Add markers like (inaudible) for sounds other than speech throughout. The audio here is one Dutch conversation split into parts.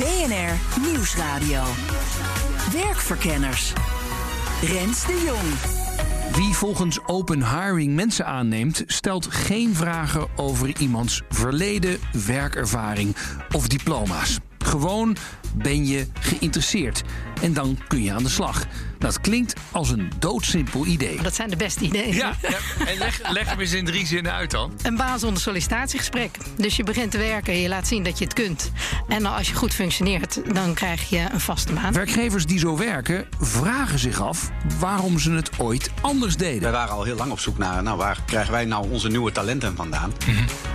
BNR Nieuwsradio. Werkverkenners. Rens de Jong. Wie volgens Open Hiring mensen aanneemt, stelt geen vragen over iemands verleden, werkervaring of diploma's. Gewoon ben je geïnteresseerd. En dan kun je aan de slag. Dat klinkt als een doodsimpel idee. Dat zijn de beste ideeën. Ja, ja. en leg, leg hem eens in drie zinnen uit dan. Een baan zonder sollicitatiegesprek. Dus je begint te werken en je laat zien dat je het kunt. En als je goed functioneert, dan krijg je een vaste baan. Werkgevers die zo werken, vragen zich af waarom ze het ooit anders deden. Wij waren al heel lang op zoek naar, nou, waar krijgen wij nou onze nieuwe talenten vandaan?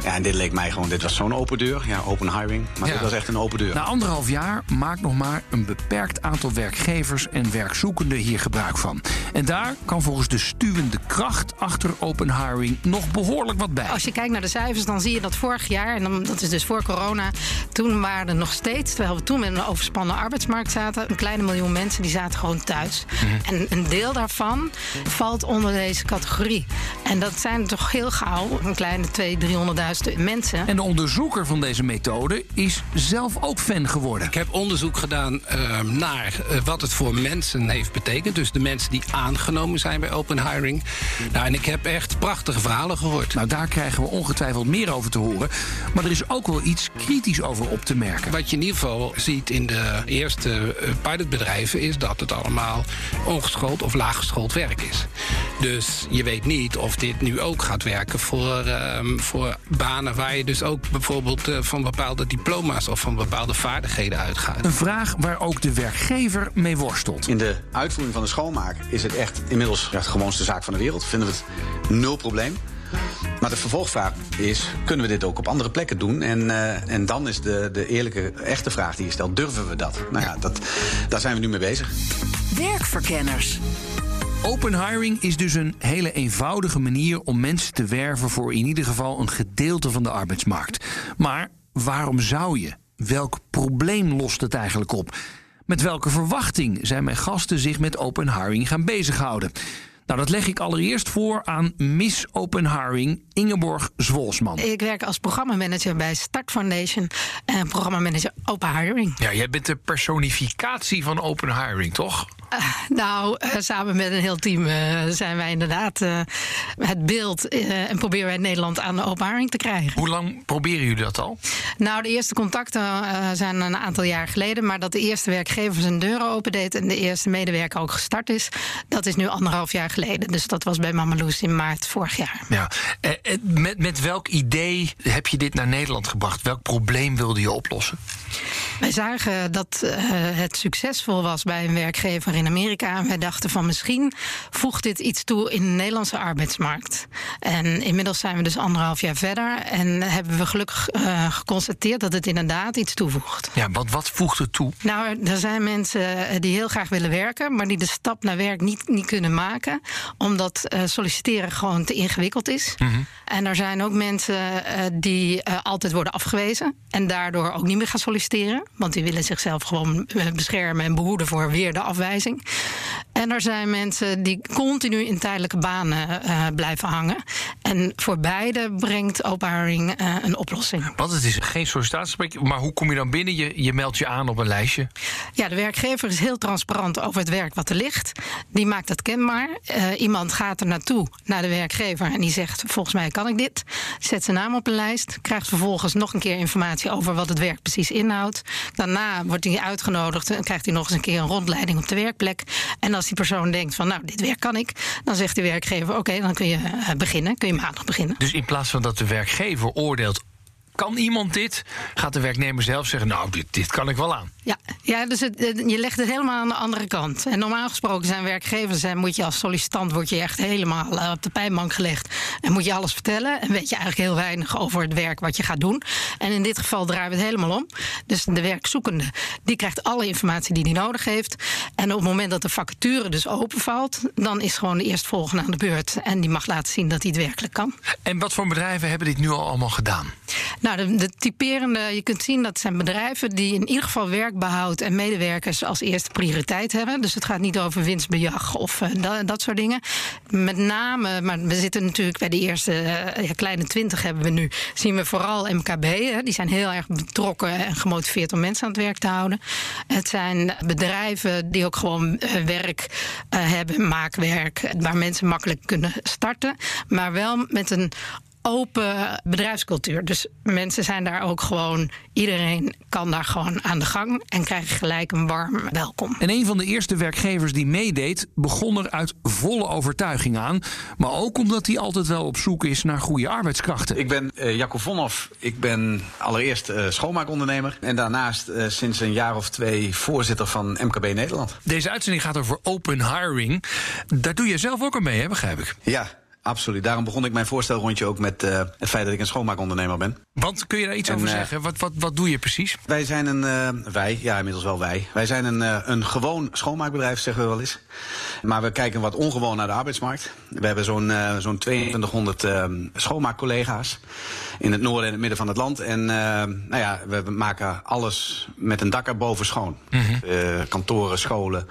Ja, en dit leek mij gewoon, dit was zo'n open deur. Ja, open hiring. Maar Ja. dit was echt een open deur. Na anderhalf jaar maakt nog maar een beperkt aantal werkgevers en werkzoekenden hier gebruik van. En daar kan volgens de stuwende kracht achter open hiring nog behoorlijk wat bij. Als je kijkt naar de cijfers, dan zie je dat vorig jaar, en dan, dat is dus voor corona, toen waren er nog steeds, terwijl we toen met een overspannen arbeidsmarkt zaten, een kleine miljoen mensen die zaten gewoon thuis. En een deel daarvan valt onder deze categorie. En dat zijn toch heel gauw een kleine 200.000, 300.000 mensen. En de onderzoeker van deze methode is zelf ook fan geworden. Ik heb onderzoek gedaan eh, naar wat het voor mensen heeft betekend. Dus de mensen die aangenomen zijn bij open hiring. Nou, en ik heb echt prachtige verhalen gehoord. Nou, daar krijgen we ongetwijfeld meer over te horen. Maar er is ook wel iets kritisch over op te merken. Wat je in ieder geval ziet in de eerste eh, pilotbedrijven... is dat het allemaal ongeschoold of laaggeschoold werk is. Dus je weet niet of dit nu ook gaat werken voor, ehm, voor banen... waar je dus ook bijvoorbeeld eh, van bepaalde diploma's... of van bepaalde vaardigheden uitgaat. Een vraag waar ook de werkgever mee worstelt. In de uitvoering van de schoonmaak is het echt inmiddels ja, de gewoonste zaak van de wereld. Vinden we het nul probleem. Maar de vervolgvraag is: kunnen we dit ook op andere plekken doen? En, eh, en dan is de, de eerlijke, echte vraag die je stelt: durven we dat? Nou ja, dat, daar zijn we nu mee bezig. Werkverkenners. Open hiring is dus een hele eenvoudige manier om mensen te werven voor in ieder geval een gedeelte van de arbeidsmarkt. Maar waarom zou je? Welk probleem lost het eigenlijk op? Met welke verwachting zijn mijn gasten zich met open hiring gaan bezighouden? Nou, dat leg ik allereerst voor aan Miss Open Hiring Ingeborg Zwolsman. Ik werk als programmamanager bij Start Foundation en programmamanager Open Hiring. Ja, jij bent de personificatie van open hiring, toch? Nou, eh, samen met een heel team eh, zijn wij inderdaad eh, het beeld eh, en proberen wij Nederland aan de open hiring te krijgen. Hoe lang proberen jullie dat al? Nou, de eerste contacten eh, zijn een aantal jaar geleden, maar dat de eerste werkgever zijn deuren opendeed en de eerste medewerker ook gestart is, dat is nu anderhalf jaar geleden. Dus dat was bij Mameloes in maart vorig jaar. Ja. Eh, eh, met, met welk idee heb je dit naar Nederland gebracht? Welk probleem wilde je oplossen? Wij zagen dat eh, het succesvol was bij een werkgever in Amerika. En wij dachten van misschien voegt dit iets toe in de Nederlandse arbeidsmarkt. En inmiddels zijn we dus anderhalf jaar verder. En hebben we gelukkig eh, geconstateerd dat het inderdaad iets toevoegt. Ja, want wat voegt het toe? Nou, er zijn mensen eh, die heel graag willen werken, maar die de stap naar werk niet, niet kunnen maken, omdat solliciteren gewoon te ingewikkeld is. En er zijn ook mensen die altijd worden afgewezen en daardoor ook niet meer gaan solliciteren, want die willen zichzelf gewoon eh, beschermen en behoeden voor weer de afwijzing. En er zijn mensen die continu in tijdelijke banen eh, blijven hangen. En voor beide brengt open hiring eh, een oplossing. Want het is geen sollicitatiegesprek, maar hoe kom je dan binnen? Je, je meldt je aan op een lijstje. Ja, de werkgever is heel transparant over het werk wat er ligt. Die maakt dat kenbaar. Iemand gaat er naartoe, naar de werkgever, en die zegt: Volgens mij kan ik dit. Zet zijn naam op een lijst. Krijgt vervolgens nog een keer informatie over wat het werk precies inhoudt. Daarna wordt hij uitgenodigd en krijgt hij nog eens een keer een rondleiding op de werkplek. En als die persoon denkt: van nou, dit werk kan ik, dan zegt de werkgever: Oké, dan kun je eh, beginnen. Kun je maandag beginnen. Dus in plaats van dat de werkgever oordeelt... Kan iemand dit? Gaat de werknemer zelf zeggen, nou, dit, dit kan ik wel aan. Ja, ja dus het, je legt het helemaal aan de andere kant. En normaal gesproken zijn werkgevers... En moet je als sollicitant word je echt helemaal eh, op de pijnbank gelegd... en moet je alles vertellen... en weet je eigenlijk heel weinig over het werk wat je gaat doen. En in dit geval draaien we het helemaal om. Dus de werkzoekende die krijgt alle informatie die hij nodig heeft. En op het moment dat de vacature dus openvalt... dan is gewoon de eerstvolgende aan de beurt. En die mag laten zien dat hij het werkelijk kan. En wat voor bedrijven hebben dit nu al allemaal gedaan? Nou, de, de typerende, je kunt zien dat zijn bedrijven die in ieder geval werkbehoud en medewerkers als eerste prioriteit hebben. Dus het gaat niet over winstbejag of eh, dat, dat soort dingen. Met name, maar we zitten natuurlijk bij de eerste eh, ja, kleine twintig hebben we nu, zien we vooral MKB. Hè, die zijn heel erg betrokken en gemotiveerd om mensen aan het werk te houden. Het zijn bedrijven die ook gewoon eh, werk hebben, maakwerk, waar mensen makkelijk kunnen starten, maar wel met een open bedrijfscultuur. Dus mensen zijn daar ook gewoon, iedereen kan daar gewoon aan de gang en krijgt gelijk een warm welkom. En een van de eerste werkgevers die meedeed, begon er uit volle overtuiging aan. Maar ook omdat hij altijd wel op zoek is naar goede arbeidskrachten. Ik ben eh Jacob Vonhoff. Ik ben allereerst eh, schoonmaakondernemer. En daarnaast eh, sinds een jaar of twee voorzitter van MKB Nederland. Deze uitzending gaat over open hiring. Daar doe je zelf ook aan mee, hè, begrijp ik. Ja, absoluut. Daarom begon ik mijn voorstelrondje ook met eh, het feit dat ik een schoonmaakondernemer ben. Want kun je daar iets En, over eh, zeggen? Wat, wat, wat doe je precies? Wij zijn een, eh, wij, ja inmiddels wel wij. Wij zijn een, een gewoon schoonmaakbedrijf, zeggen we wel eens. Maar we kijken wat ongewoon naar de arbeidsmarkt. We hebben zo'n zo'n 2200 eh, schoonmaakcollega's in het noorden en het midden van het land. En nou ja, we maken alles met een dak erboven schoon. Eh, kantoren, scholen,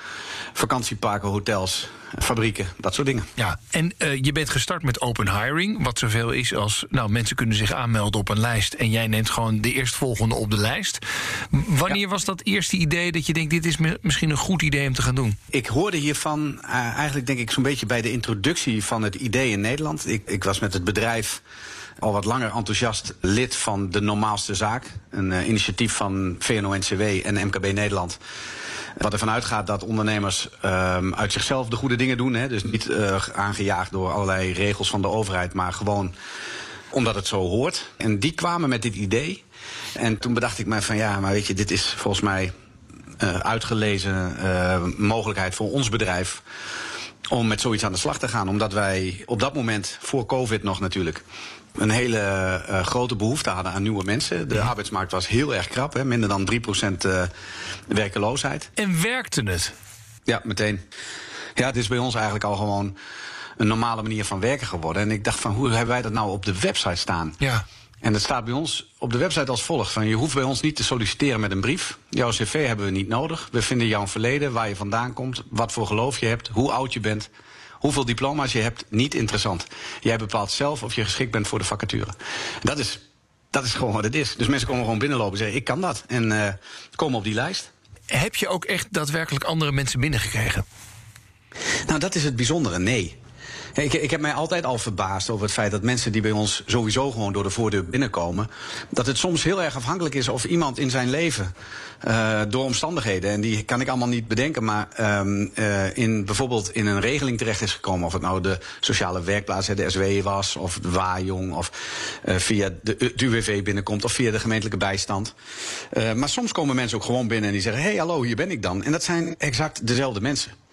vakantieparken, hotels, fabrieken, dat soort dingen. Ja, en eh, je bent gestart met open hiring. Wat zoveel is als, nou, mensen kunnen zich aanmelden op een lijst. En jij neemt gewoon de eerstvolgende op de lijst. Wanneer was dat eerste idee dat je denkt, dit is mi- misschien een goed idee om te gaan doen? Ik hoorde hiervan eh, eigenlijk denk ik zo'n beetje bij de introductie van het idee in Nederland. Ik, ik was met het bedrijf al wat langer enthousiast lid van De Normaalste Zaak. Een eh, initiatief van VNO-NCW en MKB Nederland. Wat ervan uitgaat dat ondernemers ehm, uit zichzelf de goede dingen doen. Hè? Dus niet eh, aangejaagd door allerlei regels van de overheid, maar gewoon omdat het zo hoort. En die kwamen met dit idee. En toen bedacht ik mij van ja, maar weet je, dit is volgens mij eh, uitgelezen eh, mogelijkheid voor ons bedrijf om met zoiets aan de slag te gaan. Omdat wij op dat moment, voor COVID nog natuurlijk, een hele eh, grote behoefte hadden aan nieuwe mensen. De arbeidsmarkt was heel erg krap, hè, minder dan 3% eh werkeloosheid. En werkte het? Ja, meteen. Ja, het is bij ons eigenlijk al gewoon een normale manier van werken geworden. En ik dacht van, hoe hebben wij dat nou op de website staan? Ja. En dat staat bij ons op de website als volgt: van je hoeft bij ons niet te solliciteren met een brief. Jouw cv hebben we niet nodig. We vinden jouw verleden, waar je vandaan komt, wat voor geloof je hebt, hoe oud je bent, hoeveel diploma's je hebt, niet interessant. Jij bepaalt zelf of je geschikt bent voor de vacature. Dat is, dat is gewoon wat het is. Dus mensen komen gewoon binnenlopen en zeggen: ik kan dat. En eh, komen op die lijst. Heb je ook echt daadwerkelijk andere mensen binnengekregen? Nou, dat is het bijzondere. Nee. Ik, ik heb mij altijd al verbaasd over het feit dat mensen die bij ons sowieso gewoon door de voordeur binnenkomen, dat het soms heel erg afhankelijk is of iemand in zijn leven eh, door omstandigheden, en die kan ik allemaal niet bedenken, maar ehm, eh, in, bijvoorbeeld in een regeling terecht is gekomen, of het nou de sociale werkplaats, de SW was, of de Waaijong, of eh, via de, UWV binnenkomt, of via de gemeentelijke bijstand. Maar soms komen mensen ook gewoon binnen en die zeggen: hé, hey, hallo, hier ben ik dan. En dat zijn exact dezelfde mensen.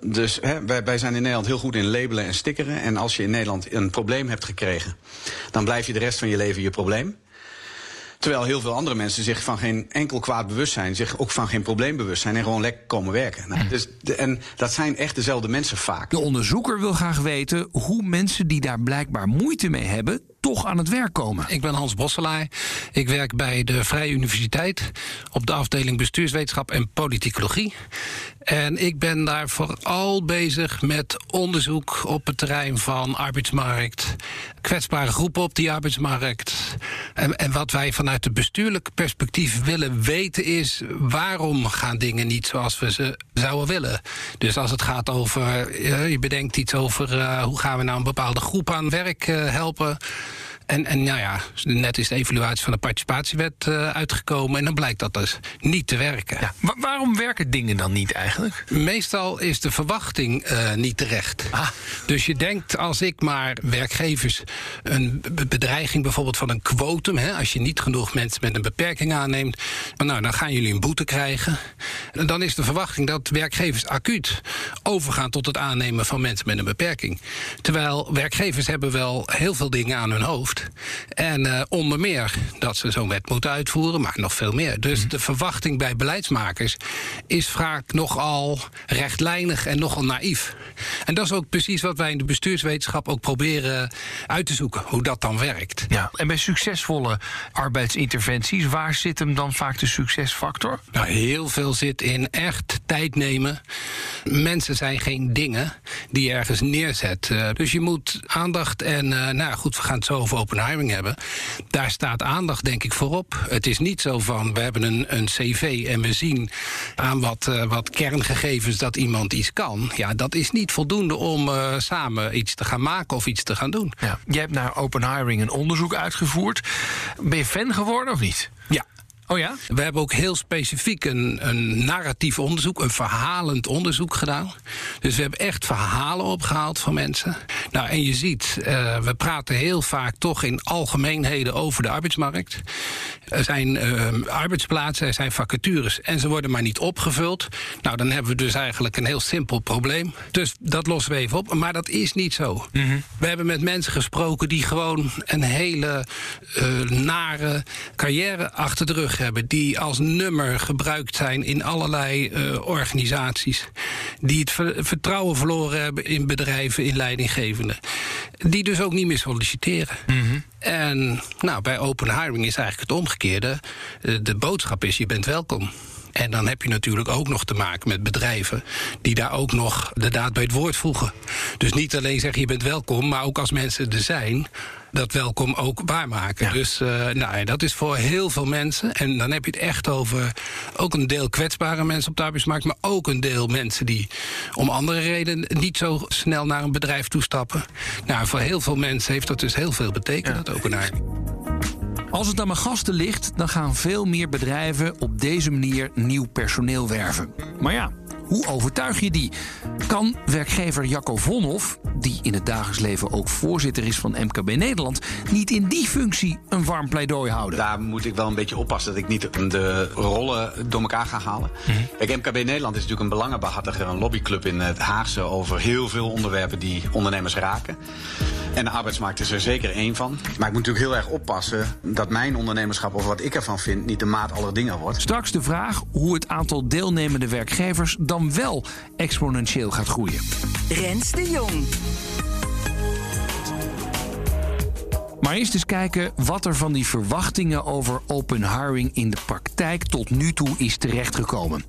Dus hè, wij, zijn in Nederland heel goed in labelen en stickeren. En als je in Nederland een probleem hebt gekregen, dan blijf je de rest van je leven je probleem. Terwijl heel veel andere mensen zich van geen enkel kwaad bewust zijn, zich ook van geen probleem bewust zijn en gewoon lekker komen werken. Nou, dus en dat zijn echt dezelfde mensen vaak. De onderzoeker wil graag weten hoe mensen die daar blijkbaar moeite mee hebben, aan het werk komen. Ik ben Hans Bosselaar. Ik werk bij de Vrije Universiteit op de afdeling bestuurswetenschap en politicologie. En ik ben daar vooral bezig met onderzoek op het terrein van arbeidsmarkt, kwetsbare groepen op die arbeidsmarkt. En, en wat wij vanuit het bestuurlijk perspectief willen weten is waarom gaan dingen niet zoals we ze zouden willen. Dus als het gaat over, eh, je bedenkt iets over eh, hoe gaan we nou een bepaalde groep aan werk eh, helpen. En, en nou ja, net is de evaluatie van de participatiewet uh, uitgekomen. En dan blijkt dat dus niet te werken. Ja, waarom werken dingen dan niet eigenlijk? Meestal is de verwachting uh, niet terecht. Ah. Dus je denkt, als ik maar werkgevers een bedreiging bijvoorbeeld van een quotum, hè, als je niet genoeg mensen met een beperking aanneemt, nou, dan gaan jullie een boete krijgen. En dan is de verwachting dat werkgevers acuut overgaan tot het aannemen van mensen met een beperking. Terwijl werkgevers hebben wel heel veel dingen aan hun hoofd. En uh, onder meer dat ze zo'n wet moeten uitvoeren, maar nog veel meer. Dus mhm. de verwachting bij beleidsmakers is vaak nogal rechtlijnig en nogal naïef. En dat is ook precies wat wij in de bestuurswetenschap ook proberen uit te zoeken, hoe dat dan werkt. Ja, en bij succesvolle arbeidsinterventies, waar zit hem dan vaak de succesfactor? Nou, heel veel zit in echt tijd nemen. Mensen zijn geen dingen die je ergens neerzet. Uh, dus je moet aandacht en, uh, nou goed, we gaan het zo over open hiring hebben. Daar staat aandacht denk ik voorop. Het is niet zo van, we hebben een, een cv en we zien aan wat, uh, wat kerngegevens dat iemand iets kan. Ja, dat is niet voldoende om samen iets te gaan maken of iets te gaan doen. Ja. Jij hebt naar open hiring een onderzoek uitgevoerd. Ben je fan geworden of niet? Ja, Oh ja? We hebben ook heel specifiek een, een narratief onderzoek, een verhalend onderzoek gedaan. Dus we hebben echt verhalen opgehaald van mensen. Nou, en je ziet, uh, we praten heel vaak toch in algemeenheden over de arbeidsmarkt. Er zijn uh, arbeidsplaatsen, er zijn vacatures en ze worden maar niet opgevuld. Nou, dan hebben we dus eigenlijk een heel simpel probleem. Dus dat lossen we even op. Maar dat is niet zo. Mm -hmm. We hebben met mensen gesproken die gewoon een hele uh, nare carrière achter de rug hebben, die als nummer gebruikt zijn in allerlei uh, organisaties, die het ver vertrouwen verloren hebben in bedrijven, in leidinggevenden, die dus ook niet meer solliciteren. Mm -hmm. En nou, bij open hiring is eigenlijk het omgekeerde. De boodschap is: je bent welkom. En dan heb je natuurlijk ook nog te maken met bedrijven die daar ook nog de daad bij het woord voegen. Dus niet alleen zeggen je bent welkom, maar ook als mensen er zijn, dat welkom ook waarmaken. Ja. Dus uh, nou, dat is voor heel veel mensen. En dan heb je het echt over ook een deel kwetsbare mensen op de arbeidsmarkt, maar ook een deel mensen die om andere redenen niet zo snel naar een bedrijf toestappen. Nou, voor heel veel mensen heeft dat dus heel veel betekend, ja. dat ook een als het aan mijn gasten ligt, dan gaan veel meer bedrijven op deze manier nieuw personeel werven. Maar ja, hoe overtuig je die? Kan werkgever Jacco Vonhoff, die in het dagelijks leven ook voorzitter is van MKB Nederland, niet in die functie een warm pleidooi houden? Daar moet ik wel een beetje oppassen dat ik niet de rollen door elkaar ga halen. Mm -hmm. Kijk, MKB Nederland is natuurlijk een belangenbehartiger, een lobbyclub in het Haagse over heel veel onderwerpen die ondernemers raken. En de arbeidsmarkt is er zeker één van. Maar ik moet natuurlijk heel erg oppassen dat mijn ondernemerschap of wat ik ervan vind niet de maat aller dingen wordt. Straks de vraag hoe het aantal deelnemende werkgevers dan wel exponentieel gaat groeien. Rens de Jong. Maar eerst eens kijken wat er van die verwachtingen over open hiring in de praktijk tot nu toe is terechtgekomen.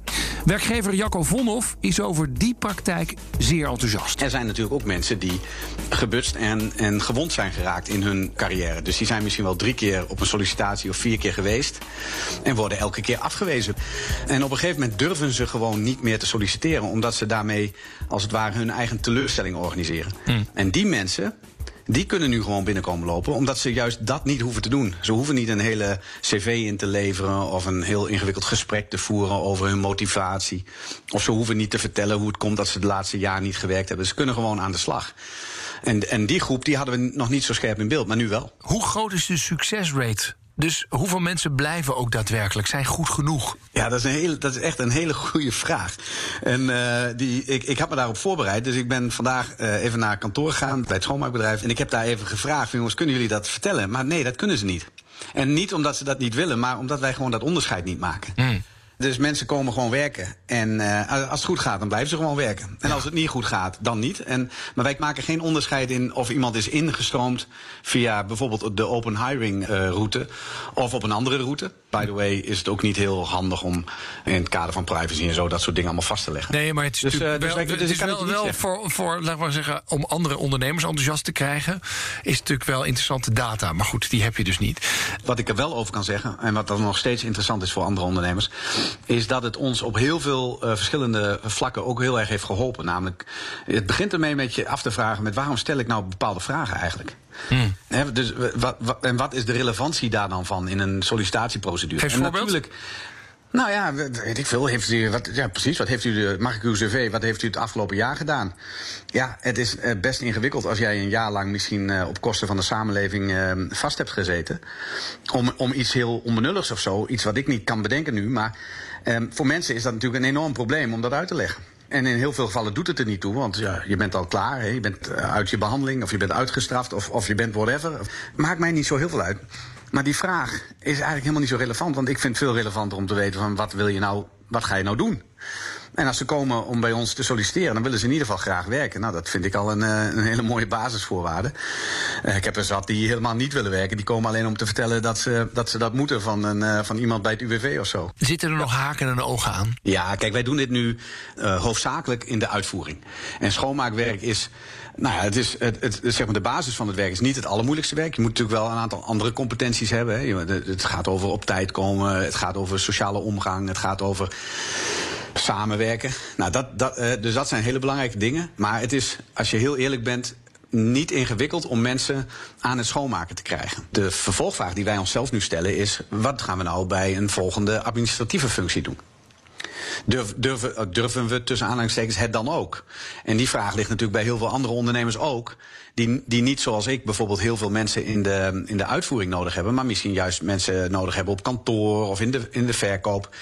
Werkgever Jacco Vonhoff is over die praktijk zeer enthousiast. Er zijn natuurlijk ook mensen die gebutst en, en gewond zijn geraakt in hun carrière. Dus die zijn misschien wel drie keer op een sollicitatie of vier keer geweest en worden elke keer afgewezen. En op een gegeven moment durven ze gewoon niet meer te solliciteren, omdat ze daarmee als het ware hun eigen teleurstelling organiseren. Hmm. En die mensen, die kunnen nu gewoon binnenkomen lopen, omdat ze juist dat niet hoeven te doen. Ze hoeven niet een hele cv in te leveren of een heel ingewikkeld gesprek te voeren over hun motivatie. Of ze hoeven niet te vertellen hoe het komt dat ze het laatste jaar niet gewerkt hebben. Ze kunnen gewoon aan de slag. En, en die groep die hadden we nog niet zo scherp in beeld, maar nu wel. Hoe groot is de succesrate dus hoeveel mensen blijven ook daadwerkelijk? Zijn goed genoeg? Ja, dat is, een hele, dat is echt een hele goede vraag. En uh, die, ik, ik had me daarop voorbereid. Dus ik ben vandaag uh, even naar kantoor gegaan bij het schoonmaakbedrijf. En ik heb daar even gevraagd: jongens, kunnen jullie dat vertellen? Maar nee, dat kunnen ze niet. En niet omdat ze dat niet willen, maar omdat wij gewoon dat onderscheid niet maken. Mm. Dus mensen komen gewoon werken. En uh, als het goed gaat, dan blijven ze gewoon werken. En als het niet goed gaat, dan niet. En, maar wij maken geen onderscheid in of iemand is ingestroomd via bijvoorbeeld de open hiring uh, route of op een andere route. By the way is het ook niet heel handig om in het kader van privacy en zo dat soort dingen allemaal vast te leggen. Nee, maar het is dus, uh, dus, wel, dus, het is wel, wel voor, voor, laten we zeggen, om andere ondernemers enthousiast te krijgen, is het natuurlijk wel interessante data. Maar goed, die heb je dus niet. Wat ik er wel over kan zeggen, en wat dan nog steeds interessant is voor andere ondernemers, is dat het ons op heel veel uh, verschillende vlakken ook heel erg heeft geholpen. Namelijk, het begint ermee met je af te vragen met waarom stel ik nou bepaalde vragen eigenlijk? Hè, dus wat, en wat is de relevantie daar dan van in een sollicitatieprocedure? Geef en voorbeeld. natuurlijk. Nou ja, we- weet ik veel. Heeft u, wat, ja, precies. Wat heeft u, de, mag ik uw cv, wat heeft u het afgelopen jaar gedaan? Ja, het is eh, best ingewikkeld als jij een jaar lang misschien eh, op kosten van de samenleving eh, vast hebt gezeten. Om, om iets heel onbenulligs of zo, iets wat ik niet kan bedenken nu. Maar eh, voor mensen is dat natuurlijk een enorm probleem om dat uit te leggen. En in heel veel gevallen doet het er niet toe, want ja, je bent al klaar. Hè? Je bent uit je behandeling, of je bent uitgestraft, of, of je bent whatever. Maakt mij niet zo heel veel uit. Maar die vraag is eigenlijk helemaal niet zo relevant. Want ik vind het veel relevanter om te weten van wat wil je nou, wat ga je nou doen? En als ze komen om bij ons te solliciteren, dan willen ze in ieder geval graag werken. Nou, dat vind ik al een, eh, een hele mooie basisvoorwaarde. Eh, ik heb er zat die helemaal niet willen werken. Die komen alleen om te vertellen dat ze dat, ze dat moeten van, een, eh, van iemand bij het UWV of zo. Zitten er nog haken en ogen aan? Ja, kijk, wij doen dit nu hoofdzakelijk in de uitvoering. En schoonmaakwerk is. Nou ja, het is het, het, zeg maar de basis van het werk is niet het allermoeilijkste werk. Je moet natuurlijk wel een aantal andere competenties hebben. Hè. Het gaat over op tijd komen, het gaat over sociale omgang, het gaat over samenwerken. Nou, dat, dat, eh, dus dat zijn hele belangrijke dingen. Maar het is, als je heel eerlijk bent, niet ingewikkeld om mensen aan het schoonmaken te krijgen. De vervolgvraag die wij onszelf nu stellen is: wat gaan we nou bij een volgende administratieve functie doen? Durf, durven, eh, durven we tussen aanhalingstekens het dan ook? En die vraag ligt natuurlijk bij heel veel andere ondernemers ook. Die, die niet zoals ik bijvoorbeeld heel veel mensen in de, in de uitvoering nodig hebben. Maar misschien juist mensen nodig hebben op kantoor of in de, in de verkoop.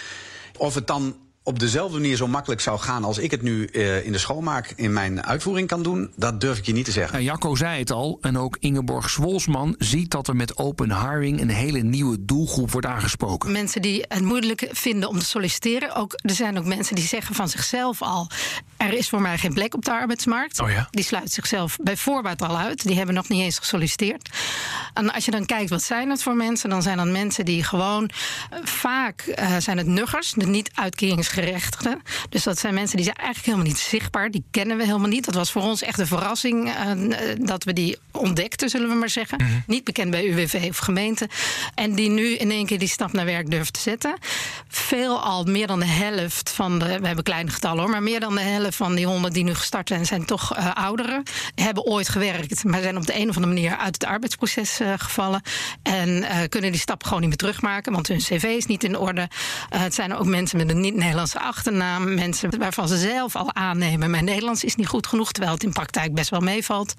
Of het dan op dezelfde manier zo makkelijk zou gaan als ik het nu eh, in de schoonmaak in mijn uitvoering kan doen, dat durf ik je niet te zeggen. Nou, Jacco zei het al, en ook Ingeborg Zwolsman ziet dat er met open hiring een hele nieuwe doelgroep wordt aangesproken. Mensen die het moeilijk vinden om te solliciteren. Ook, er zijn ook mensen die zeggen van zichzelf al: er is voor mij geen plek op de arbeidsmarkt. Oh ja? Die sluiten zichzelf bij voorbaat al uit. Die hebben nog niet eens gesolliciteerd. En als je dan kijkt wat zijn het voor mensen, dan zijn dat mensen die gewoon eh, vaak eh, zijn het nuggers, de niet Dus dat zijn mensen die zijn eigenlijk helemaal niet zichtbaar. Die kennen we helemaal niet. Dat was voor ons echt een verrassing eh, eh, dat we die ontdekten, zullen we maar zeggen. Niet bekend bij UWV of gemeente. En die nu in één keer die stap naar werk durft te zetten. Veel al meer dan de helft van de, we hebben kleine getallen hoor, maar meer dan de helft van die honden die nu gestart zijn, zijn toch eh, ouderen. Hebben ooit gewerkt, maar zijn op de een of andere manier uit het arbeidsproces eh, gevallen. En eh, kunnen die stap gewoon niet meer terugmaken, want hun cv is niet in orde. Het zijn ook mensen met een niet-Nederlandse achternaam. Mensen waarvan ze zelf al aannemen, mijn Nederlands is niet goed genoeg, terwijl het in praktijk best wel meevalt.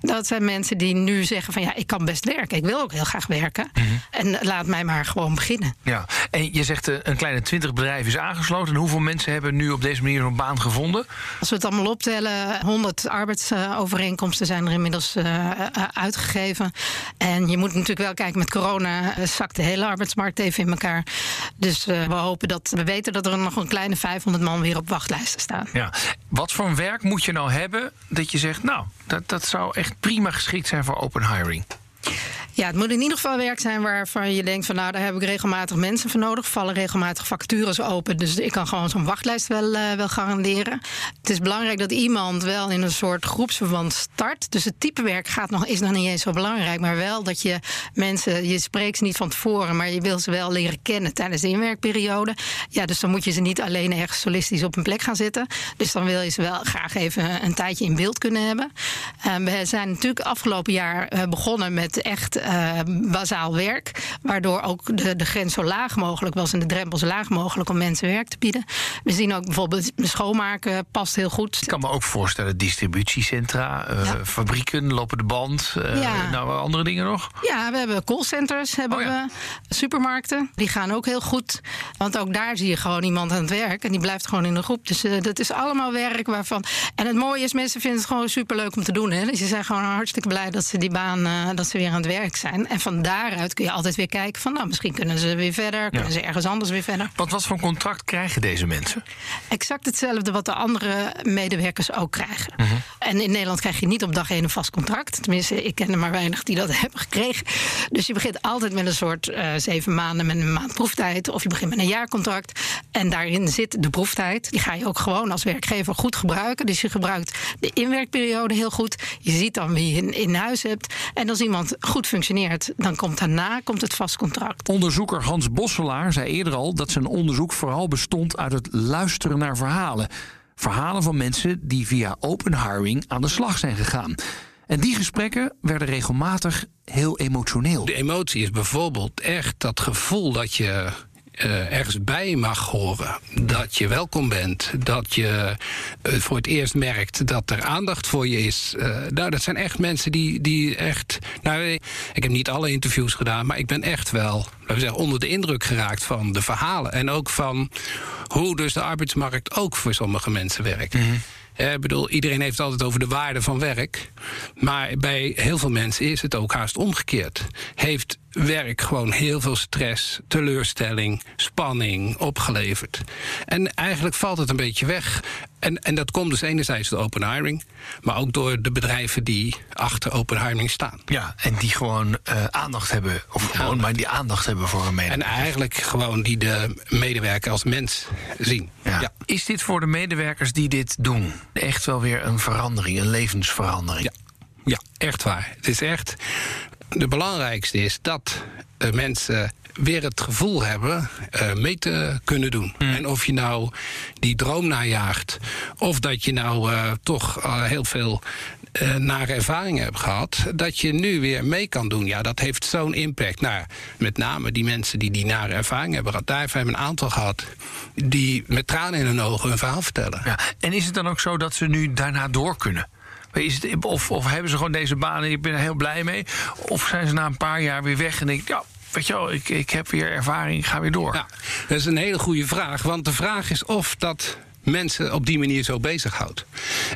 Dat zijn mensen die nu zeggen van ja, ik kan best werken. Ik wil ook heel graag werken. En laat mij maar gewoon beginnen. Ja, en je zegt een kleine 20 bedrijven is aangesloten. En hoeveel mensen hebben nu op deze manier een baan gevonden? Als we het allemaal optellen, 100 arbeidsovereenkomsten zijn er inmiddels eh, eh, uitgegeven. En je moet natuurlijk wel kijken, met corona eh, zakt de hele arbeidsmarkt even in elkaar. Dus we hopen dat we weten dat er nog een kleine 500 man weer op wachtlijsten staan. Ja. Wat voor een werk moet je nou hebben dat je zegt, nou, dat, dat zou echt prima geschikt zijn voor open hiring? Ja, het moet in ieder geval werk zijn waarvan je denkt van nou, daar heb ik regelmatig mensen voor nodig. Vallen regelmatig vacatures open. Dus ik kan gewoon zo'n wachtlijst wel, eh, wel garanderen. Het is belangrijk dat iemand wel in een soort groepsverband start. Dus het type werk gaat nog, is nog niet eens zo belangrijk. Maar wel dat je mensen, je spreekt ze niet van tevoren, maar je wil ze wel leren kennen tijdens de inwerkperiode. Ja, dus dan moet je ze niet alleen ergens solistisch op een plek gaan zitten. Dus dan wil je ze wel graag even een tijdje in beeld kunnen hebben. Eh, we zijn natuurlijk afgelopen jaar eh, begonnen met echt bazaal werk. Waardoor ook de, de grens zo laag mogelijk was en de drempel zo laag mogelijk om mensen werk te bieden. We zien ook bijvoorbeeld schoonmaken past heel goed. Ik kan me ook voorstellen, distributiecentra, eh, Ja. fabrieken, lopende band. eh, Ja. Nou, andere dingen nog? Ja, we hebben callcenters, hebben Oh ja. we supermarkten. Die gaan ook heel goed. Want ook daar zie je gewoon iemand aan het werk. En die blijft gewoon in de groep. Dus eh, dat is allemaal werk waarvan. En het mooie is, mensen vinden het gewoon superleuk om te doen. Hè? Dus ze zijn gewoon hartstikke blij dat ze die baan, eh, dat ze weer aan het werk zijn. En van daaruit kun je altijd weer kijken van, nou, misschien kunnen ze weer verder. Kunnen ze ergens anders weer verder. Want wat voor contract krijgen deze mensen? Exact hetzelfde wat de andere medewerkers ook krijgen. Mhm. En in Nederland krijg je niet op dag één een vast contract. Tenminste, ik ken er maar weinig die dat (laughs) hebben gekregen. Dus je begint altijd met een soort eh, zeven maanden met een maand proeftijd. Of je begint met een jaarcontract. En daarin zit de proeftijd. Die ga je ook gewoon als werkgever goed gebruiken. Dus je gebruikt de inwerkperiode heel goed. Je ziet dan wie je in, in huis hebt. En als iemand goed functioneert, dan komt daarna komt het vast contract. Onderzoeker Hans Bosselaar zei eerder al dat zijn onderzoek vooral bestond uit het luisteren naar verhalen. Verhalen van mensen die via open hiring aan de slag zijn gegaan. En die gesprekken werden regelmatig heel emotioneel. De emotie is bijvoorbeeld echt dat gevoel dat je uh, ergens bij mag horen. Dat je welkom bent. Dat je uh, voor het eerst merkt dat er aandacht voor je is. Uh, nou, dat zijn echt mensen die, die echt. Nou, ik heb niet alle interviews gedaan, maar ik ben echt wel laten we zeggen, onder de indruk geraakt van de verhalen. En ook van hoe dus de arbeidsmarkt ook voor sommige mensen werkt. Mm -hmm. Ik bedoel, iedereen heeft het altijd over de waarde van werk. Maar bij heel veel mensen is het ook haast omgekeerd. Heeft werk gewoon heel veel stress, teleurstelling, spanning opgeleverd. En eigenlijk valt het een beetje weg. En, en dat komt dus enerzijds door open hiring, maar ook door de bedrijven die achter open hiring staan. Ja, en die gewoon uh, aandacht hebben, of gewoon maar die aandacht hebben voor een medewerker. En eigenlijk gewoon die de medewerker als mens zien. Ja. Ja. Is dit voor de medewerkers die dit doen echt wel weer een verandering, een levensverandering? Ja, ja echt waar. Het is echt de belangrijkste is dat uh, mensen weer het gevoel hebben uh, mee te kunnen doen. Mm. En of je nou die droom najaagt, of dat je nou uh, toch heel veel nare ervaringen hebt gehad, dat je nu weer mee kan doen. Ja, dat heeft zo'n impact. Nou, met name die mensen die die nare ervaringen hebben gehad. Daar hebben we een aantal gehad die met tranen in hun ogen hun verhaal vertellen. Ja. En is het dan ook zo dat ze nu daarna door kunnen? Is het, of, of hebben ze gewoon deze baan en ik ben er heel blij mee? Of zijn ze na een paar jaar weer weg en denk ik, ja, weet je wel, ik, ik heb weer ervaring, ik ga weer door? Dat is een hele goede vraag. Want de vraag is of dat mensen op die manier zo bezighoudt.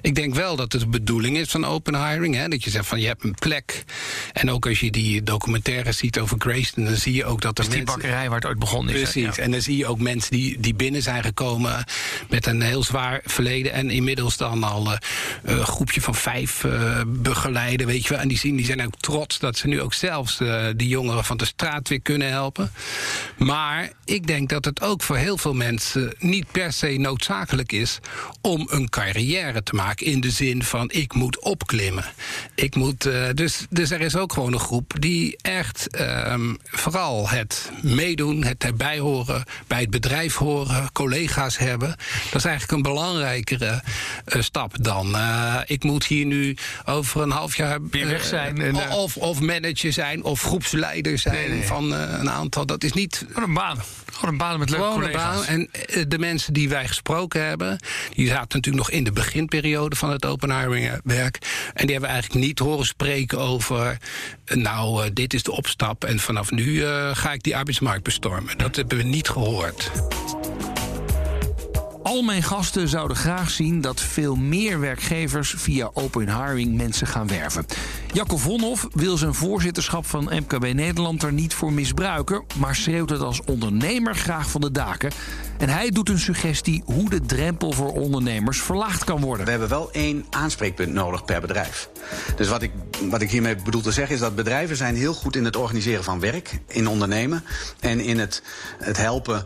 Ik denk wel dat het de bedoeling is van open hiring. Hè, dat je zegt van je hebt een plek. En ook als je die documentaire ziet over Grayston... dan zie je ook dat er dus die mensen... bakkerij waar het ooit begonnen is. Precies. Ja. En dan zie je ook mensen die, die binnen zijn gekomen... met een heel zwaar verleden. En inmiddels dan al uh, een groepje van vijf uh, begeleiden. Weet je wel. En die, zien, die zijn ook trots dat ze nu ook zelfs uh, die jongeren van de straat weer kunnen helpen. Maar ik denk dat het ook voor heel veel mensen... niet per se noodzakelijk is om een carrière te maken. In de zin van ik moet opklimmen. Ik moet, uh, dus, dus er is ook gewoon een groep die echt um, vooral het meedoen, het erbij horen, bij het bedrijf horen, collega's hebben. Dat is eigenlijk een belangrijkere uh, stap dan. Uh, ik moet hier nu over een half jaar weer weg zijn. Of, of manager zijn of groepsleider zijn nee, nee. van een aantal. Dat is niet. Gewoon een baan. Gewoon een baan met leuke collega's. Baan. En de mensen die wij gesproken hebben, die zaten natuurlijk nog in de beginperiode van het open werk. En die hebben eigenlijk niet horen spreken over, nou, uh, dit is de opstap en vanaf nu uh, ga ik die arbeidsmarkt bestormen. Dat hebben we niet gehoord. Al mijn gasten zouden graag zien dat veel meer werkgevers via open hiring mensen gaan werven. Jacco Vonhoff wil zijn voorzitterschap van MKB Nederland er niet voor misbruiken, maar schreeuwt het als ondernemer graag van de daken. En hij doet een suggestie hoe de drempel voor ondernemers verlaagd kan worden. We hebben wel één aanspreekpunt nodig per bedrijf. Dus wat ik, wat ik hiermee bedoel te zeggen is dat bedrijven zijn heel goed in het organiseren van werk, in ondernemen en in het, het helpen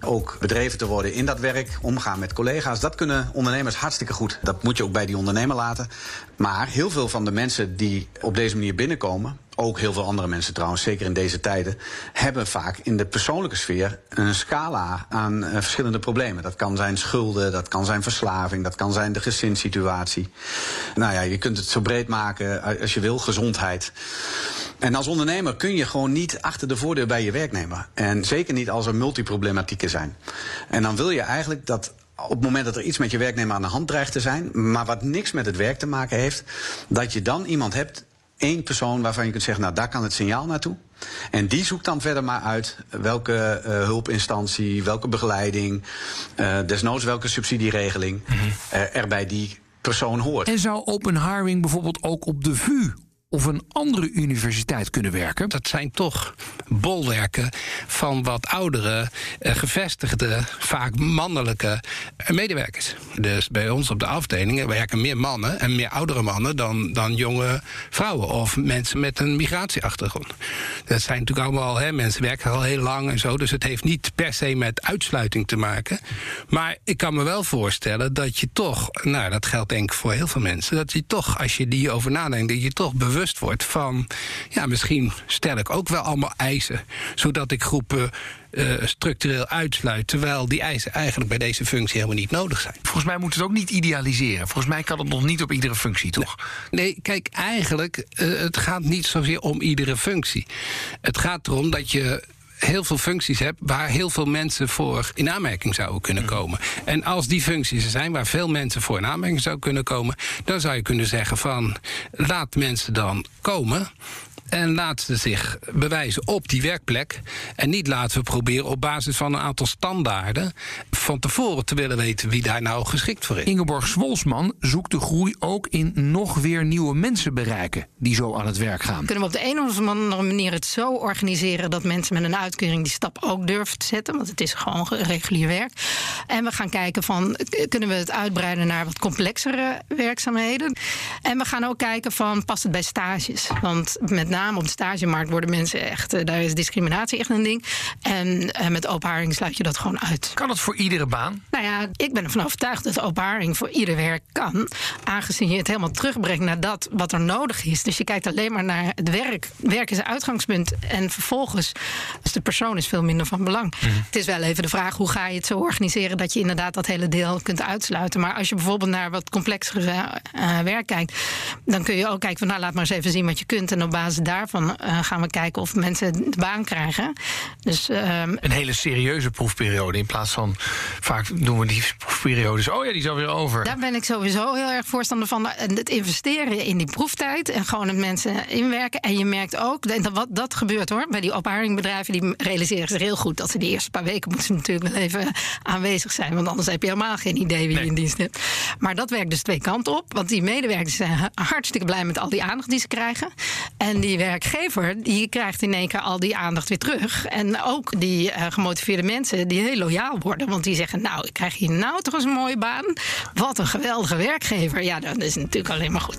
ook bedreven te worden in dat werk, omgaan met collega's. Dat kunnen ondernemers hartstikke goed. Dat moet je ook bij die ondernemer laten. Maar heel veel van de mensen die op deze manier binnenkomen, ook heel veel andere mensen trouwens, zeker in deze tijden, hebben vaak in de persoonlijke sfeer een scala aan uh, verschillende problemen. Dat kan zijn schulden, dat kan zijn verslaving, dat kan zijn de gezinssituatie. Nou ja, je kunt het zo breed maken als je wil, gezondheid. En als ondernemer kun je gewoon niet achter de voordeur bij je werknemer. En zeker niet als er multiproblematieken zijn. En dan wil je eigenlijk dat op het moment dat er iets met je werknemer aan de hand dreigt te zijn, maar wat niks met het werk te maken heeft, dat je dan iemand hebt, één persoon waarvan je kunt zeggen, nou daar kan het signaal naartoe. En die zoekt dan verder maar uit welke uh, hulpinstantie, welke begeleiding, uh, desnoods welke subsidieregeling -hmm. uh, er bij die persoon hoort. En zou open hiring bijvoorbeeld ook op de VU of een andere universiteit kunnen werken? Dat zijn toch bolwerken van wat oudere, uh, gevestigde, vaak mannelijke medewerkers. Dus bij ons op de afdelingen werken meer mannen en meer oudere mannen dan, dan jonge vrouwen of mensen met een migratieachtergrond. Dat zijn natuurlijk allemaal, hè, mensen werken al heel lang en zo, dus het heeft niet per se met uitsluiting te maken. Maar ik kan me wel voorstellen dat je toch, nou dat geldt denk ik voor heel veel mensen, dat je toch, als je die over nadenkt, dat je toch bewust bewust wordt van... ja, misschien stel ik ook wel allemaal eisen... zodat ik groepen uh, structureel uitsluit... terwijl die eisen eigenlijk bij deze functie helemaal niet nodig zijn. Volgens mij moet het ook niet idealiseren. Volgens mij kan het nog niet op iedere functie, toch? Nee, nee kijk, eigenlijk, uh, het gaat niet zozeer om iedere functie. Het gaat erom dat je heel veel functies hebt waar heel veel mensen voor in aanmerking zouden kunnen mm. komen. En als die functies er zijn waar veel mensen voor in aanmerking zouden kunnen komen, dan zou je kunnen zeggen van laat mensen dan komen. En laten ze zich bewijzen op die werkplek. En niet laten we proberen op basis van een aantal standaarden van tevoren te willen weten wie daar nou geschikt voor is. Ingeborg Zwolsman zoekt de groei ook in nog weer nieuwe mensen bereiken die zo aan het werk gaan. Kunnen we op de een of andere manier het zo organiseren dat mensen met een uitkering die stap ook durven te zetten? Want het is gewoon regulier werk. En we gaan kijken van kunnen we het uitbreiden naar wat complexere werkzaamheden. En we gaan ook kijken van past het bij stages? Want met name op de stagemarkt worden mensen echt, eh, daar is discriminatie echt een ding. En uh, met openharing sluit je dat gewoon uit. Kan het voor iedere baan? Nou ja, ik ben ervan overtuigd dat openharing voor ieder werk kan. Aangezien je het helemaal terugbrengt naar dat wat er nodig is. Dus je kijkt alleen maar naar het werk. Werk is uitgangspunt. En vervolgens, dus de persoon is veel minder van belang. Mhm. Het is wel even de vraag, hoe ga je het zo organiseren dat je inderdaad dat hele deel kunt uitsluiten. Maar als je bijvoorbeeld naar wat complexere uh, werk kijkt, dan kun je ook kijken van nou laat maar eens even zien wat je kunt. En op basis daarvan uh, gaan we kijken of mensen de baan krijgen. Dus, um, een hele serieuze proefperiode. In plaats van vaak doen we die proefperiodes. Oh ja, die is alweer over. Daar ben ik sowieso heel erg voorstander van. Het investeren in die proeftijd en gewoon het mensen inwerken. En je merkt ook, dat, wat, dat gebeurt hoor, bij die opharingbedrijven, die realiseren zich heel goed dat ze die eerste paar weken moeten natuurlijk wel even aanwezig zijn. Want anders heb je helemaal geen idee wie je in dienst hebt. Maar dat werkt dus twee kanten op. Want die medewerkers zijn hartstikke blij met al die aandacht die ze krijgen. En die werkgever die krijgt in één keer al die aandacht weer terug. En ook die uh, gemotiveerde mensen die heel loyaal worden. Want die zeggen, nou, ik krijg hier nou toch eens een mooie baan. Wat een geweldige werkgever. Ja, dat is natuurlijk alleen maar goed.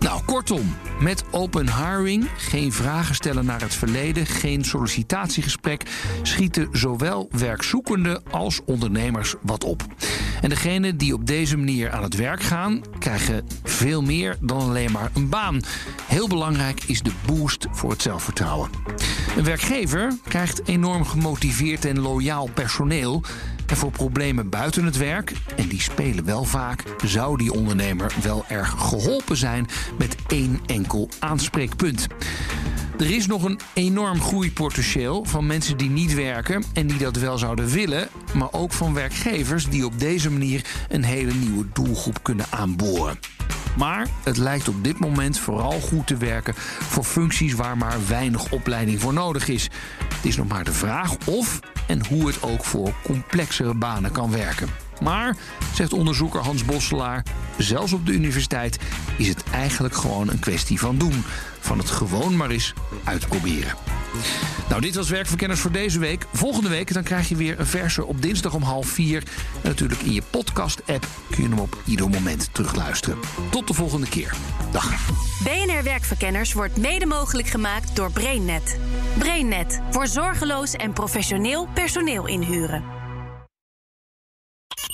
Nou, kortom, met open hiring, geen vragen stellen naar het verleden, geen sollicitatiegesprek, schieten zowel werkzoekenden als ondernemers wat op. En degenen die op deze manier aan het werk gaan, krijgen veel meer dan alleen maar een baan. Heel belangrijk is de boost voor het zelfvertrouwen. Een werkgever krijgt enorm gemotiveerd en loyaal personeel. En voor problemen buiten het werk, en die spelen wel vaak, zou die ondernemer wel erg geholpen zijn met één enkel aanspreekpunt. Er is nog een enorm groeipotentieel van mensen die niet werken en die dat wel zouden willen, maar ook van werkgevers die op deze manier een hele nieuwe doelgroep kunnen aanboren. Maar het lijkt op dit moment vooral goed te werken voor functies waar maar weinig opleiding voor nodig is. Het is nog maar de vraag of en hoe het ook voor complexere banen kan werken. Maar, zegt onderzoeker Hans Bosselaar, zelfs op de universiteit is het eigenlijk gewoon een kwestie van doen. Van het gewoon maar eens uitproberen. Nou, dit was Werkverkenners voor deze week. Volgende week dan krijg je weer een verse op dinsdag om half vier. En natuurlijk in je podcast-app kun je hem op ieder moment terugluisteren. Tot de volgende keer. Dag. BNR Werkverkenners wordt mede mogelijk gemaakt door BrainNet. BrainNet voor zorgeloos en professioneel personeel inhuren.